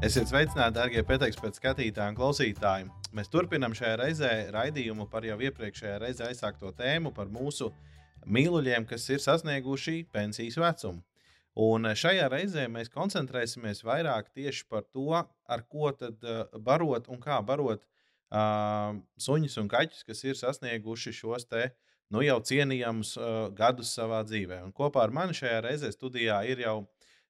Esiet sveicināti, darbie pētījumi, skatītāji un klausītāji. Mēs turpinām šajā reizē raidījumu par jau iepriekšējā reizē aizsākto tēmu par mūsu mīluļiem, kas ir sasnieguši pensijas vecumu. Un šajā reizē mēs koncentrēsimies vairāk tieši par to, ar ko tad uh, barot un kā barot uh, suņus un kaķus, kas ir sasnieguši šos te nu, jau cienījamus uh, gadus savā dzīvē. Un kopā ar mani šajā reizē studijā ir jau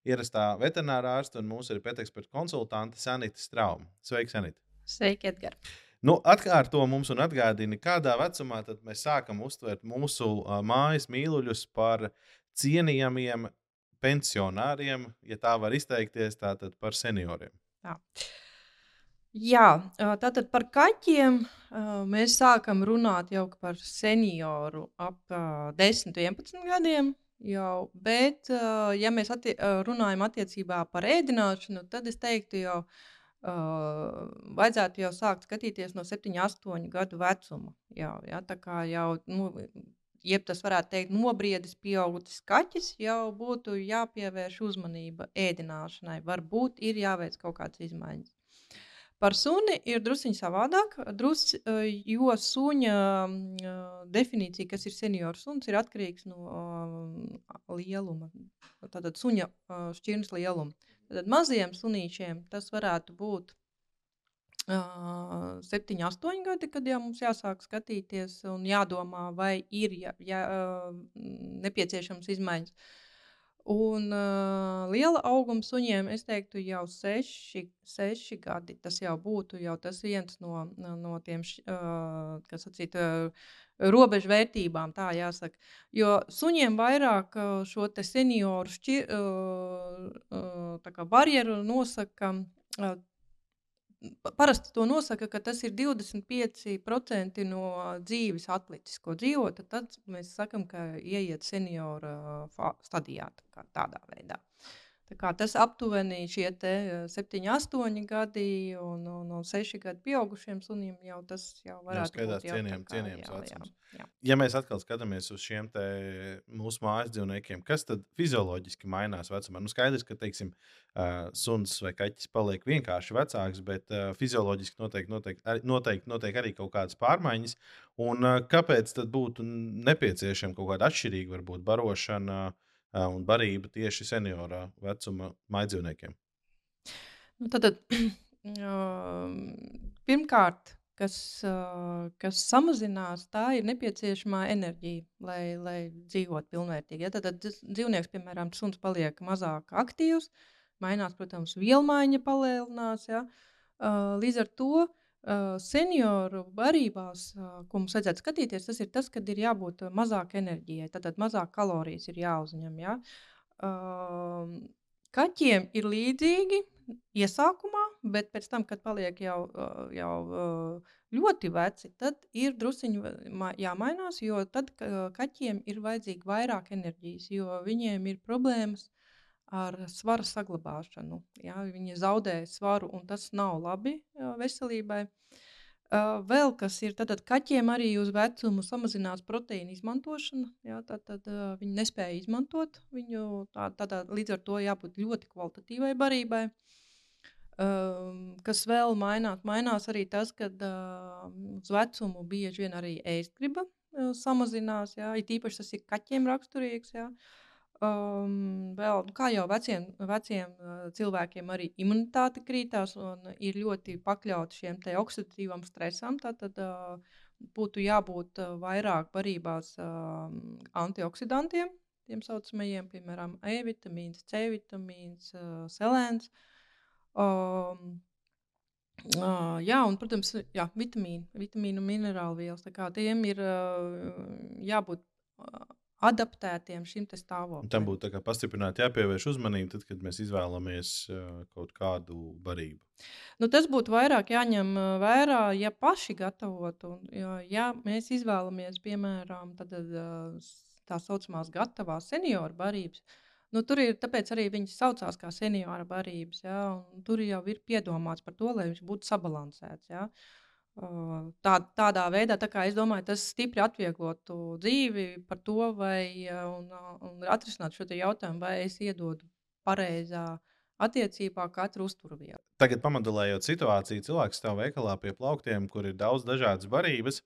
ierastā veterinārā ārsta un mūsu ir pēteksperta konsultante Sanita Strauma. Sveiki, Sanita! Sveiki, Edgars! Nu, atkārto mums un atgādini, kādā vecumā mēs sākam uztvert mūsu uh, mājas mīluļus par cienījamiem pensionāriem, ja tā var izteikties, tātad par senioriem. Jā. Jā, tātad par kaķiem mēs sākam runāt jau par senioru ap 10, 11 gadiem. Jau, bet, ja mēs attie runājam attiecībā par ēdināšanu, tad es teiktu, jau uh, vajadzētu jau sākt skatīties no 7, 8 gadu vecuma. Jau, ja, tā kā jau, nu, jeb tas varētu teikt, nobriedis pieaugušas kaķis, jau būtu jāpievērš uzmanība ēdināšanai. Varbūt ir jāveic kaut kādas izmaiņas. Par suni ir druskuļi savādāk, drus, jo suņa definīcija, kas ir seniors suns, ir atkarīgs no lieluma. Tātad suņa šķirnes lieluma. Tad maziem sunīšiem tas varētu būt uh, 7, 8 gadi, kad jau mums jāsāk skatīties un jādomā, vai ir ja, ja, nepieciešams izmaiņas. Uh, Un uh, liela auguma suņiem, es teiktu, jau seši, seši gadi. Tas jau būtu jau tas viens no, no tiem, uh, kas sacīt, uh, robežu vērtībām, tā jāsaka. Jo suņiem vairāk šo te senioru šķi, uh, uh, barjeru nosaka uh, Parasti to nosaka, ka tas ir 25% no dzīves atlicis, ko dzīvot. Tad mēs sakām, ka ieiet seniora stadijā tā tādā veidā. Tas aptuveni šie 7, 8 gadi un, un, un 6 gadi pieaugušiem sunim jau tas jau varētu būt cienījams, cienījams vecums. Jā, jā. Ja mēs atkal skatāmies uz šiem mūsu mājas dzīvniekiem, kas tad fizioloģiski mainās vecumā? Nu, skaidrs, ka teiksim, suns vai kaķis paliek vienkārši vecāks, bet fizioloģiski noteikti, noteikti, noteikti notiek arī kaut kādas pārmaiņas. Un kāpēc tad būtu nepieciešama kaut kāda atšķirīga varbūt barošana? Un barība tieši seniorā vecuma maidzīvniekiem? Nu, tad, pirmkārt, kas, kas samazinās, tā ir nepieciešamā enerģija, lai, lai dzīvotu pilnvērtīgi. Ja? Tad, tad dzīvnieks, piemēram, suns paliek mazāk aktīvs, mainās, protams, vielmaiņa palielinās. Ja? Līdz ar to senioru barībās, ko mums vajadzētu skatīties, tas ir tas, kad ir jābūt mazāk enerģijai, tad mazāk kalorijas ir jāuzņem. Ja? Kaķiem ir līdzīgi iesākumā, bet pēc tam, kad paliek jau, jau ļoti veci, tad ir druskuļi jāmainās, jo tad kaķiem ir vajadzīga vairāk enerģijas, jo viņiem ir problēmas ar svara saglabāšanu. Ja, viņi zaudē svaru, un tas nav labi veselībai. Vēl kas ir, tad, kaķiem arī uz vecumu samazinās proteīna izmantošana. Jā, tad, tad viņi nespēja izmantot viņu. Tā, tādā, līdz ar to jābūt ļoti kvalitatīvai barībai. Uh, kas vēl mainās? Mainās arī tas, ka uh, uz vecumu bieži vien arī ēstgriba uh, samazinās. Jā, it īpaši tas ir kaķiem raksturīgs. Jā. Uh, Um, vēl, nu, kā jau veciem, veciem uh, cilvēkiem, arī imunitāte krītās un ir ļoti pakļauti šiem oksidatīvam stresam. Tad uh, būtu jābūt uh, vairāk barībās uh, antioksidantiem, tiem saucamajiem, piemēram, E vitamīns, C vitamīns, uh, selēns. Um, Uh, jā, un, protams, jā, vitamīni, vitamīnu minerālu vielas. Tiem ir uh, jābūt uh, adaptētiem šim stāvoklim. Tam būtu pastiprināti jāpievērš uzmanība, tad, kad mēs izvēlamies kaut kādu barību. Nu, tas būtu vairāk jāņem vērā, ja paši gatavotu. Ja, ja mēs izvēlamies, piemēram, tad, tā saucamās gatavās senioru barības, nu, tur ir tāpēc arī viņas saucās kā senioru barības. Ja, tur jau ir piedomāts par to, lai viņš būtu sabalansēts. Ja. Uh, Tā, tādā veidā, tā es domāju, tas stipri atvieglotu dzīvi par to, vai un, un atrisināt šo jautājumu, vai es iedodu pareizā attiecībā katra uzturviela. Tagad, pamodelējot situāciju, cilvēks stāv veikalā pie plauktiem, kur ir daudz dažādas barības.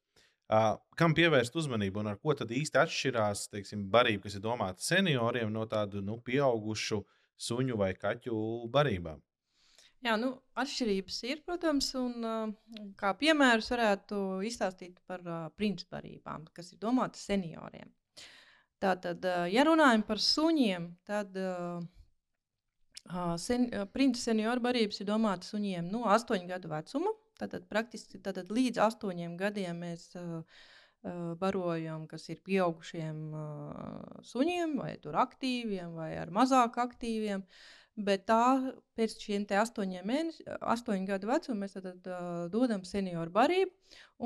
Uh, kam pievērst uzmanību un ar ko tad īsti atšķirās teiksim, barība, kas ir domāta senioriem, no tādu nu, pieaugušu suņu vai kaķu barībām? Jā, nu, atšķirības ir, protams, un uh, kā piemērus varētu izstāstīt par uh, principarībām, kas ir domātas senioriem. Tātad, uh, ja runājam par suņiem, tad sen, princi senioru barības ir domātas suņiem no 8 gadu vecuma. Tātad, praktiski tātad līdz 8 gadiem mēs barojam, kas ir pieaugušiem suņiem, vai aktīviem, vai ar mazāk aktīviem. Uh, Bet tā pēc šiem astoņiem mēnešiem, astoņu gadu vecuma, mēs tad, uh, dodam senioru barību.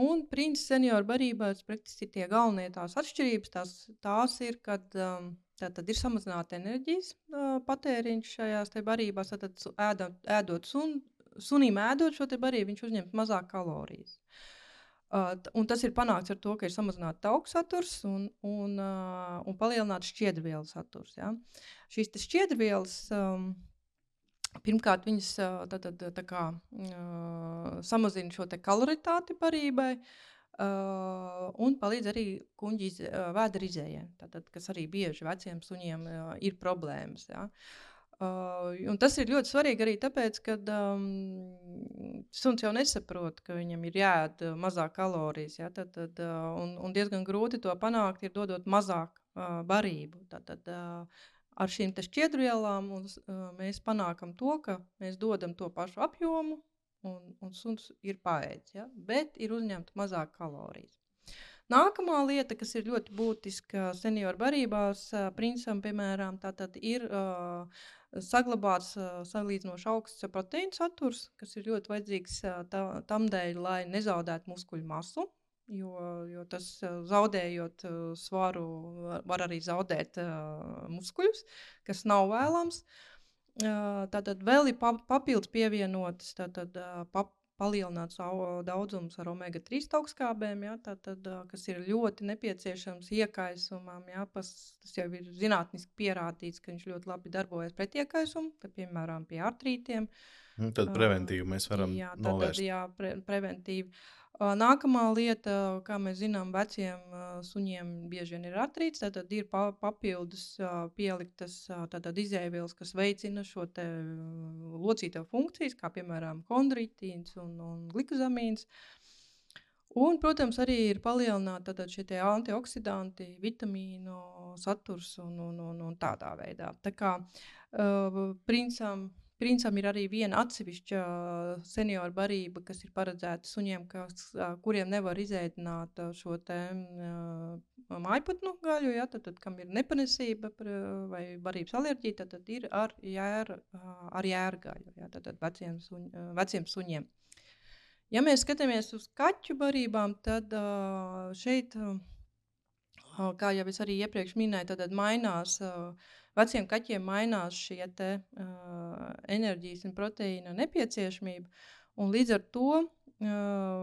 Un princis senioru barībās praktiski ir tie galvenie tās atšķirības. Tās, tās ir, kad um, tad ir samazināta enerģijas uh, patēriņš šajās barībās. Tad ēdot sun, sunim ēdot šo barību, viņš uzņem mazāk kalorijas. Uh, tas ir panākts ar to, ka ir samazināts tauku saturs un, un, uh, un palielināts šķiedrvielu saturs. Ja? Šīs šķiedrvielas um, Pirmkārt, viņas tātad, tā kā, uh, samazina šo kaloritāti barībai uh, un palīdz arī kuģi uh, vēdera izējai, kas arī bieži veciem suņiem uh, ir problēmas. Ja. Uh, tas ir ļoti svarīgi arī tāpēc, ka um, suns jau nesaprot, ka viņam ir jāēd mazāk kalorijas. Ja, tad, tad, uh, un, un diezgan grūti to panākt, ir dodot mazāk uh, barību. Tad, tad, uh, ar šīm šķiedrvielām uh, mēs panākam to, ka mēs dodam to pašu apjomu, un, un suns ir paēdis, ja? bet ir uzņemta mazāk kalorijas. Nākamā lieta, kas ir ļoti būtiska senioru barībās, princam, piemēram, ir uh, saglabāts uh, salīdzinoši augsts proteīna saturs, kas ir ļoti vajadzīgs uh, tā, tam dēļ, lai nezaudētu muskuļu masu. Jo, jo tas zaudējot svaru, var arī zaudēt uh, muskuļus, kas nav vēlams. Uh, tātad vēl ir papildus pievienotas tātad, pap, palielināts daudzums ar omega-3 augstskābēm, ja, tātad, kas ir ļoti nepieciešams iekaisumam. Ja, pas, tas jau ir zinātniski pierādīts, ka viņš ļoti labi darbojas pret iekaisumu, tad, piemēram, pie artrītiem. Nu, tad preventīvi mēs varam jā, tad, novērst. Tad, jā, pre, preventīvi. Uh, Nākamā lieta, kā mēs zinām, veciem suņiem bieži vien ir artrīts. Tad ir pa, papildus pieliktas izēvielas, kas veicina šo locīto funkcijas, kā piemēram kondritīns un, un glikozamīns. Un, protams, arī ir palielināta šie antioksidanti, vitamīnu saturs un, un, un, un tādā veidā. Tā kā uh, princam Princam ir arī viena atsevišķa senioru barība, kas ir paredzēta suņiem, kas, kuriem nevar izēdināt šo te, mājputnu gaļu. Ja, tad, tad, kam ir nepanesība vai barības alerģija, tad, tad ir ar, jēra, ar jērgaļu, ja, tad, tad veciem, suņ, veciem suņiem. Ja mēs skatāmies uz kaķu barībām, tad šeit, kā jau es arī iepriekš minēju, tad, tad mainās uh, veciem kaķiem mainās šie te, uh, enerģijas un proteīna nepieciešamība. Un līdz ar to uh,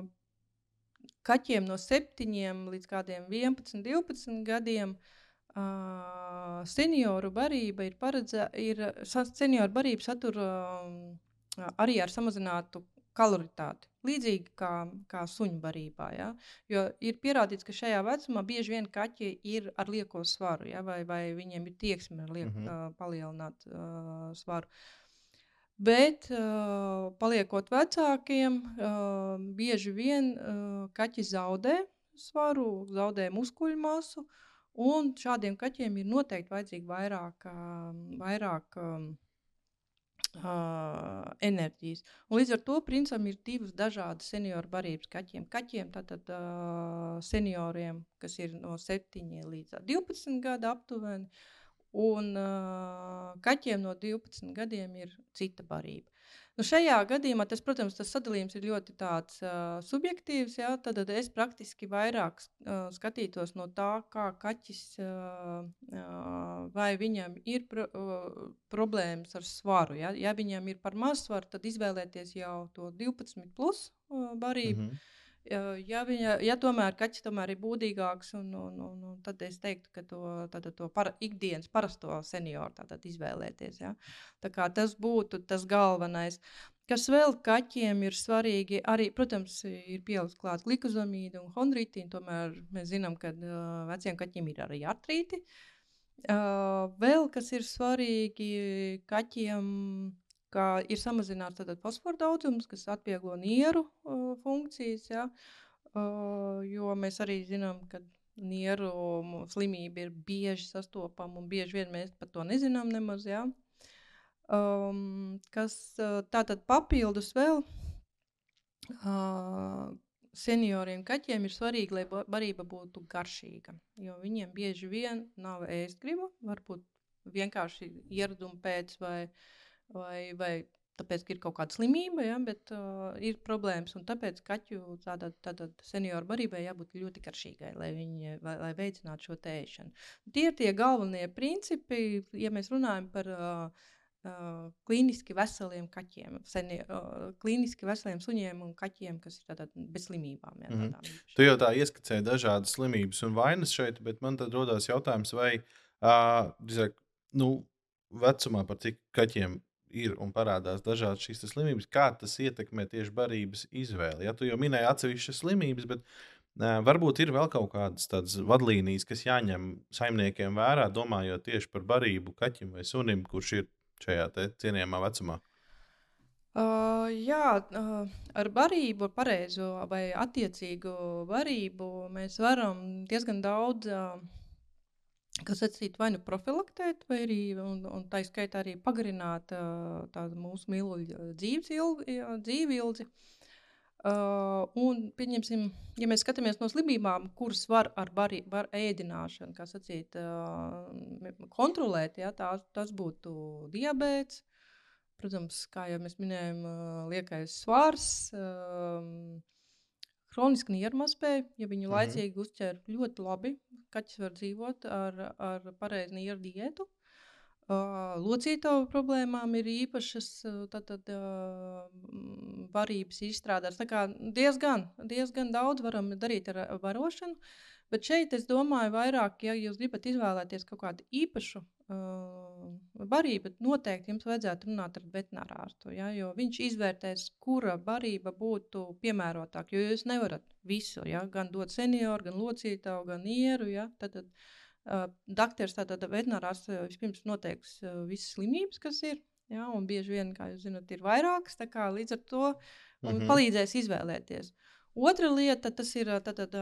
kaķiem no 7 līdz 11, 12 gadiem uh, senioru barība ir paredzēta, senioru barība satur uh, arī ar samazinātu kaloritāti. Līdzīgi kā, kā suņu barībā. Ja? Jo ir pierādīts, ka šajā vecumā bieži vien kaķi ir ar lieko svaru, ja? vai, vai viņiem ir tieksme liek, mm -hmm. uh, palielināt uh, svaru. Bet, uh, paliekot vecākiem, uh, bieži vien uh, kaķi zaudē svaru, zaudē muskuļu masu. Un šādiem kaķiem ir noteikti vajadzīga vairāk, uh, vairāk um, uh, enerģijas. Un līdz ar to princim ir divas dažādas senioru barības kaķiem. Kaķiem tātad uh, senioriem, kas ir no 7 līdz 12 gadu aptuveni, un uh, kaķiem no 12 gadiem ir cita barība. Nu, šajā gadījumā, tas, protams, tas sadalījums ir ļoti tāds, uh, subjektīvs. Ja? Tad, tad es praktiski vairāk uh, skatītos no tā, kā kaķis, uh, uh, vai viņam ir pro, uh, problēmas ar svaru. Ja? ja viņam ir par mazu svaru, tad izvēlēties jau to 12 plus uh, barību. Mm -hmm. Ja, viņa, ja tomēr kaķis tomēr ir būdīgāks, un, un, un, un tad es teiktu, ka to, tad, to para, ikdienas parasto senioru izvēlēties. Ja? Tas būtu tas galvenais. Kas vēl kaķiem ir svarīgi, arī, protams, ir pielikt klāt glikozamīdu un chondrītīnu. Tomēr mēs zinām, ka uh, veciem kaķiem ir arī artrīti. Uh, vēl kas ir svarīgi kaķiem, ka ir samazināts fosforu daudzums, kas atvieglo nieru uh, funkcijas. Ja? Uh, jo mēs arī zinām, ka nieru slimība ir bieži sastopama un bieži vien mēs par to nezinām nemaz. Ja? Um, kas tātad papildus vēl uh, senioriem kaķiem ir svarīgi, lai barība būtu garšīga. Jo viņiem bieži vien nav ēst griba, varbūt vienkārši ieradumu pēc vai uh, vai, vai tāpēc, ka ir kaut kāda slimība, ja, bet uh, ir problēmas. Tāpēc kaķu tādā, tādā senioru barībai jābūt ļoti karšīgai, lai, viņi, lai, lai veicinātu šo tēšanu. Tie ir tie galvenie principi, ja mēs runājam par uh, Uh, klīniski veseliem kaķiem, seni, uh, klīniski veseliem suņiem un kaķiem, kas ir tādā, bez slimībām. Jā, mm -hmm. Tu jau tā ieskicēji dažādas slimības un vainas šeit, bet man tad rodas jautājums, vai uh, drīzāk, nu, vecumā par cik kaķiem ir un parādās dažādas šīs slimības, kā tas ietekmē tieši barības izvēli. Ja tu jau minēji atsevišķas slimības, bet uh, varbūt ir vēl kaut kādas tādas vadlīnijas, kas jāņem saimniekiem vērā, domājot tieši par barību kaķim vai sunim, kurš ir šajā cienījamā vecumā. Uh, jā, uh, ar barību, ar pareizo vai attiecīgu barību mēs varam diezgan daudz uh, kas atsīt vai nu profilaktēt, vai arī, un, un tā skaitā arī pagarināt tādu mūsu mīluļu dzīves ilgi, dzīvi ilgi. Uh, un, pieņemsim, ja mēs skatāmies no slimībām, kuras var ar bari, bar ēdināšanu, kā sacīt, uh, kontrolēt, ja, tā, tas būtu diabēts, protams, kā jau mēs minējām, uh, liekais svars, uh, Kroniski niermaspēja, ja viņu mm -hmm. laicīgi uzķer ļoti labi, kaķis var dzīvot ar, ar pareizu nieru diētu. Uh, locītavu problēmām ir īpašas tad, tad, uh, varības izstrādātas. Diezgan, diezgan daudz varam darīt ar barošanu. Bet šeit es domāju, vairāk, ja jūs gribat izvēlēties kaut kādu īpašu barību, tad noteikti jums vajadzētu runāt ar veterināru ārstu. Ja, jo viņš izvērtēs, kura barība būtu piemērotāka. Jo jūs nevarat visu, ja, gan dot senioru, gan locītavu, gan ieru. Ja, tad, tad, uh, Dakteris, tātad veterinārās vispirms noteiks uh, visas slimības, kas ir. Ja, un bieži vien, kā jūs zināt, ir vairākas. Līdz ar to mm -hmm. palīdzēs izvēlēties. Otra lieta, tas ir tātad,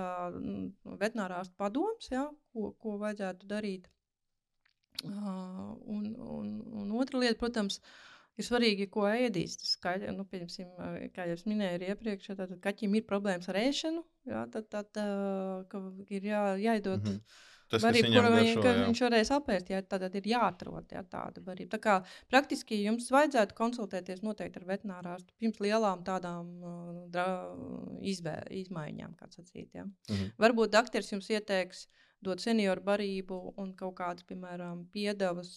veterinārās padoms, ja, ko, ko vajadzētu darīt. Uh, un, un, un otra lieta, protams, ir svarīgi, ko ēdīs. Skaļ, nu, kā jau minēju iepriekš, tad kaķim ir problēmas ar ēšanu. Jā, tad, tad uh, ir jā, jāiedod. Mm -hmm. Tas, barība, viņš, garšo, viņš varēs apēst, ja tad ir jāatrod ja, tāda barība. Tā kā praktiski jums vajadzētu konsultēties noteikti ar veterinārārstu pirms lielām tādām uh, izvē, izmaiņām, kā sacīt. Ja. Mm -hmm. Varbūt dakteris jums ieteiks uh, dot senioru barību un kaut kādas, piemēram, piedevas,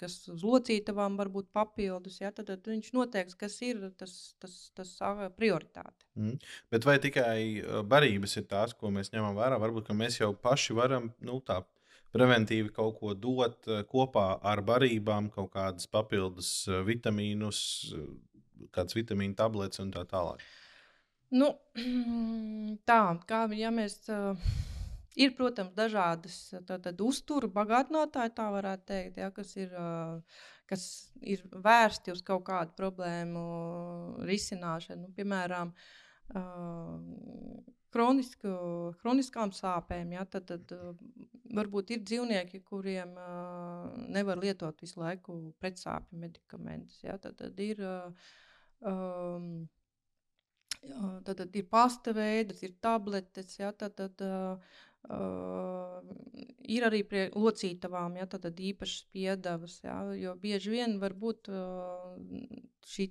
kas uz locītavām var būt papildus, ja, tad, tad viņš noteiks, kas ir tas, tas, tas prioritāte. Mm. Bet vai tikai barības ir tās, ko mēs ņemam vērā? Varbūt mēs jau paši varam nu, tā preventīvi kaut ko dot kopā ar barībām, kaut kādas papildus vitamīnus, kādas vitamīnu tabletes un tā tālāk. Nu, tā kā ja mēs. Uh, Ir, protams, dažādas uzturu bagātinātāji, tā varētu teikt, ja, kas, ir, kas ir vērsti uz kaut kādu problēmu risināšanu. Nu, piemēram, kronisku, kroniskām sāpēm. Ja, tad, tad varbūt ir dzīvnieki, kuriem nevar lietot visu laiku pretsāpju medikamentus. Ja, tad, tad ir, um, Tad, tad ir pasta veids, ir tabletes, ja, tad, tad, uh, Uh, ir arī pie locītavām, ja tāda īpaša piedevas, ja, jo bieži vien var būt uh, šī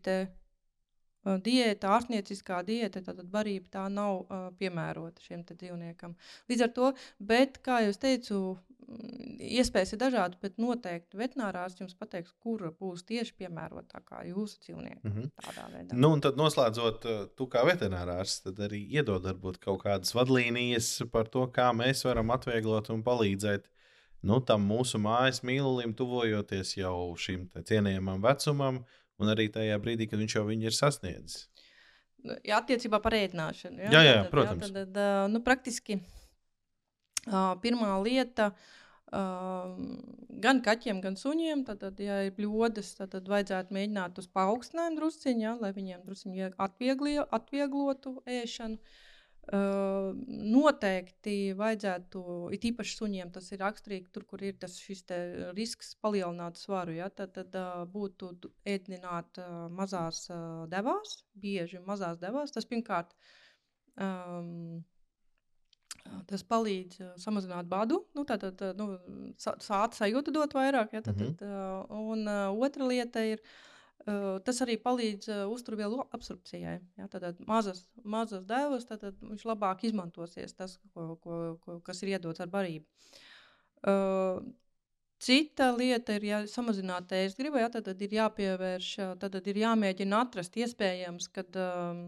diēta, ārstnieciskā diēta, tātad barība tā nav uh, piemērota šiem dzīvniekam. Līdz ar to, bet, kā jau teicu, mm, iespējas ir dažādas, bet noteikti veterinārārs jums pateiks, kura būs tieši piemērotākā jūsu dzīvniekam. Mm -hmm. Tādā veidā. Nu, un tad noslēdzot, tu kā veterinārārs, tad arī iedod varbūt kaut kādas vadlīnijas par to, kā mēs varam atvieglot un palīdzēt nu, tam mūsu mājas mīlulim, tuvojoties jau šim cienījamam vecumam, un arī tajā brīdī, kad viņš jau ir sasniedzis. Nu, jā, attiecībā par ēdināšanu. Jā, jā, jā tad, protams. Jā, tad, tad, nu, praktiski pirmā lieta. Gan kaķiem, gan suņiem, tad, ja ir bļodas, tad, tad vajadzētu mēģināt uz paaugstinājumu drusciņā, ja, lai viņiem drusciņi atvieglotu ēšanu. Uh, noteikti vajadzētu, it īpaši suņiem, tas ir raksturīgi, tur, kur ir tas risks palielināt svaru. Ja, tad tad būtu ēdināt mazās devās, bieži mazās devās. Tas pirmkārt. Um, Tas palīdz samazināt badu, nu, tātad nu, sāta sajūta dot vairāk. Ja, tad, mm -hmm. un otra lieta ir Tas arī palīdz uzturvielu absorpcijai. Ja, tad mazas, mazas devas, tad viņš labāk izmantosies tas, ko, ko, ko, kas ir iedots ar barību. Cita lieta ir, ja samazināt ēst gribu, ja, tad, tad ir jāpievērš, tad, tad ir jāmēģina atrast iespējams, kad um,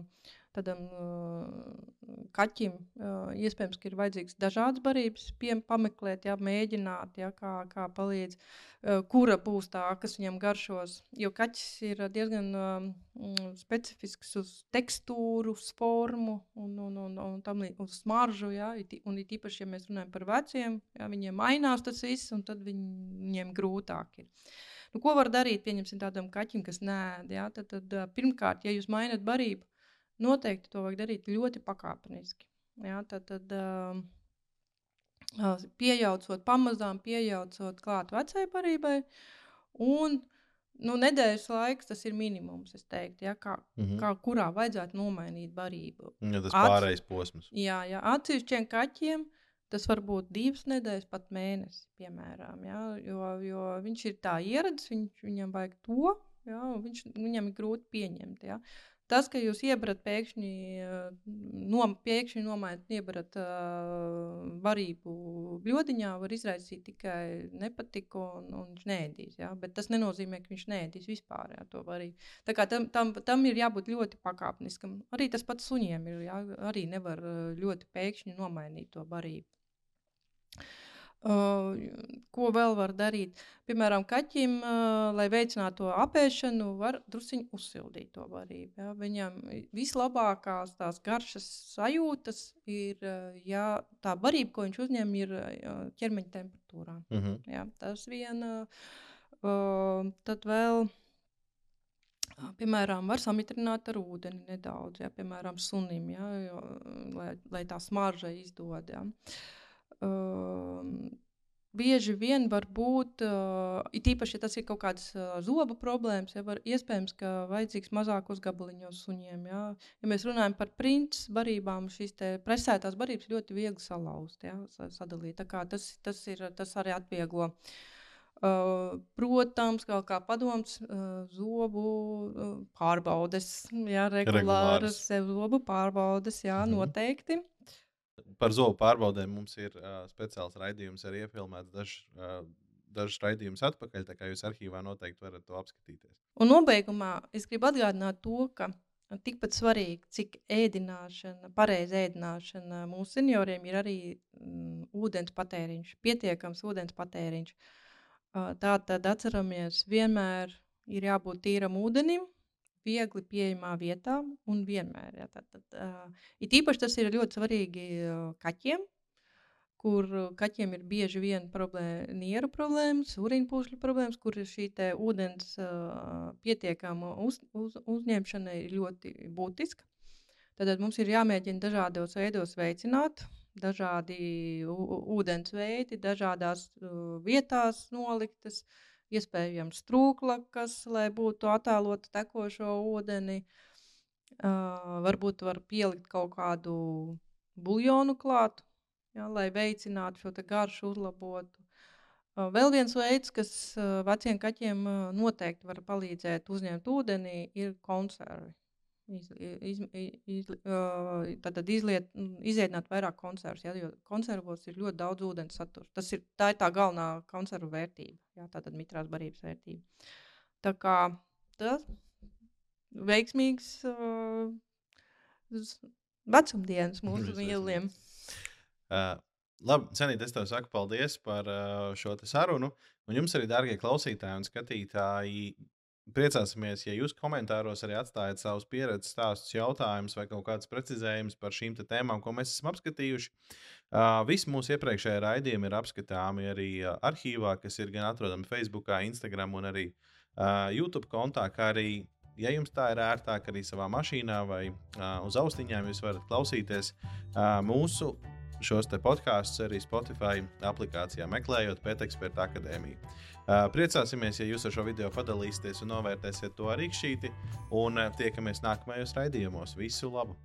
tādam uh, kaķim uh, iespējams, ka ir vajadzīgs dažādas barības, pie, pameklēt, jā, mēģināt, jā, kā, kā palīdz, uh, kura būs tā, kas viņam garšos. Jo kaķis ir diezgan uh, specifisks uz tekstūru, uz formu un, un, un, un tam uz smaržu, jā, un it īpaši, ja mēs runājam par veciem, jā, viņiem mainās tas viss, un tad viņ, viņiem grūtāk ir. Nu, ko var darīt, pieņemsim tādam kaķim, kas nē, tad, tad pirmkārt, ja jūs mainat barību, Noteikti to vajag darīt ļoti pakāpeniski. Ja, tad, tad uh, pieejaucot, pamazām pieejaucot klāt vecai barībai. Un nu, nedēļas laiks tas ir minimums, es teiktu, ja, kā, mm -hmm. kā kurā vajadzētu nomainīt barību. Ja, tas ir pārējais posms. Jā, jā atsevišķiem kaķiem. Tas var būt divas nedēļas, pat mēnesis, piemēram. Ja, jo, jo viņš ir tā ieradzis, viņš, viņam vajag to, ja, viņš, viņam ir grūti pieņemt. Ja. Tas, ka jūs iebarat pēkšņi, nom, pēkšņi nomainīt, iebarat uh, varību bļodiņā, var izraisīt tikai nepatiku un, un viņš nēdīs. Ja? Bet tas nenozīmē, ka viņš nēdīs vispār ja, to varību. Tā kā tam, tam, tam ir jābūt ļoti pakāpeniskam. Arī tas pats suņiem ir, ja? arī nevar ļoti pēkšņi nomainīt to varību. Uh, ko vēl var darīt? Piemēram, kaķim, uh, lai veicinātu to apēšanu, var druskuļi uzsildīt to varību. Ja? Viņam vislabākās tās garšas sajūtas ir, uh, ja tā varība, ko viņš uzņem, ir ķermeņa temperatūrā. Mm -hmm. ja? Tas vien, tad vēl. Piemēram, var samitrināt ar ūdeni nedaudz, ja, piemēram, sunim, ja, jo, lai, lai tā smarža izdod. Ja. Uh, Uh, bieži vien var būt, uh, it īpaši, ja tas ir kaut kādas uh, zobu problēmas, ja var, iespējams, ka vajadzīgs mazākos gabaliņos suņiem. Ja, ja mēs runājam par princis barībām, šīs presētās barības ļoti viegli salauzt, ja, sadalīt. Tā kā tas, tas, ir, tas arī atvieglo. Uh, protams, kā, kā padoms, uh, zobu uh, pārbaudes, jā, regulāras, regulāras. zobu pārbaudes, jā, mm -hmm. noteikti. Par zobu pārbaudēm mums ir uh, speciāls raidījums, arī iefilmēts dažs. Uh, dažus raidījumus atpakaļ, tā kā jūs arhīvā noteikti varat to apskatīties. Un nobeigumā es gribu atgādināt to, ka tikpat svarīgi, cik ēdināšana, pareiza ēdināšana mūsu senioriem ir arī mm, ūdens patēriņš, pietiekams ūdens patēriņš. Tā tad atceramies, vienmēr ir jābūt tīram ūdenim, viegli pieejamā vietā un vienmēr. Ja, tad, tad, uh, it īpaši tas ir ļoti svarīgi uh, kaķiem, kur kaķiem ir bieži vien problēma, nieru problēmas, urīnpūšļu problēmas, kur šī ūdens uh, pietiekama uz, uz, uzņemšana ir ļoti būtiska. Tad mums ir jāmēģina dažādos veidos veicināt, dažādi ūdens veidi, dažādās uh, vietās noliktas. Uh, iespējams trūklakas, lai būtu attēlota tekošo ūdeni. Uh, varbūt var pielikt kaut kādu buļļonu klāt, ja, lai veicinātu šo garšu, uzlabotu. Uh, vēl viens veids, kas uh, veciem kaķiem noteikti var palīdzēt uzņemt ūdeni, ir konservi. Iz, iz, iz, tad izliet, iziedināt vairāk konservus, ja, jo konservos ir ļoti daudz ūdens satura. Tas ir tā, ir tā galvenā konservu vērtība, jā, tātad mitrās barības vērtība. Tā kā tas veiksmīgs uh, vecumdienas mūsu mīliem. Uh, labi, Cenīt, es tev saku paldies par uh, šo sarunu. Un jums arī, darbie klausītāji un skatītāji, Priecāsimies, ja jūs komentāros arī atstājat savus pieredzes stāstus, jautājumus vai kaut kādus precizējumus par šīm tēmām, ko mēs esam apskatījuši. Uh, visi mūsu iepriekšējie raidījumi ir apskatāmi arī arhīvā, kas ir gan atrodami Facebook, Instagram un arī uh, YouTube kontā, kā arī ja jums tā ir ērtāk, arī savā mašīnā vai uh, uz austiņām, jūs varat klausīties uh, mūsu šos podkāstus arī Spotify aplikācijā, meklējot Pēteksperta akadēmiju. Uh, priecāsimies, ja jūs ar šo video padalīsieties un novērtēsiet to arī šķīti, un uh, tiekamies nākamajos raidījumos. Visu labu!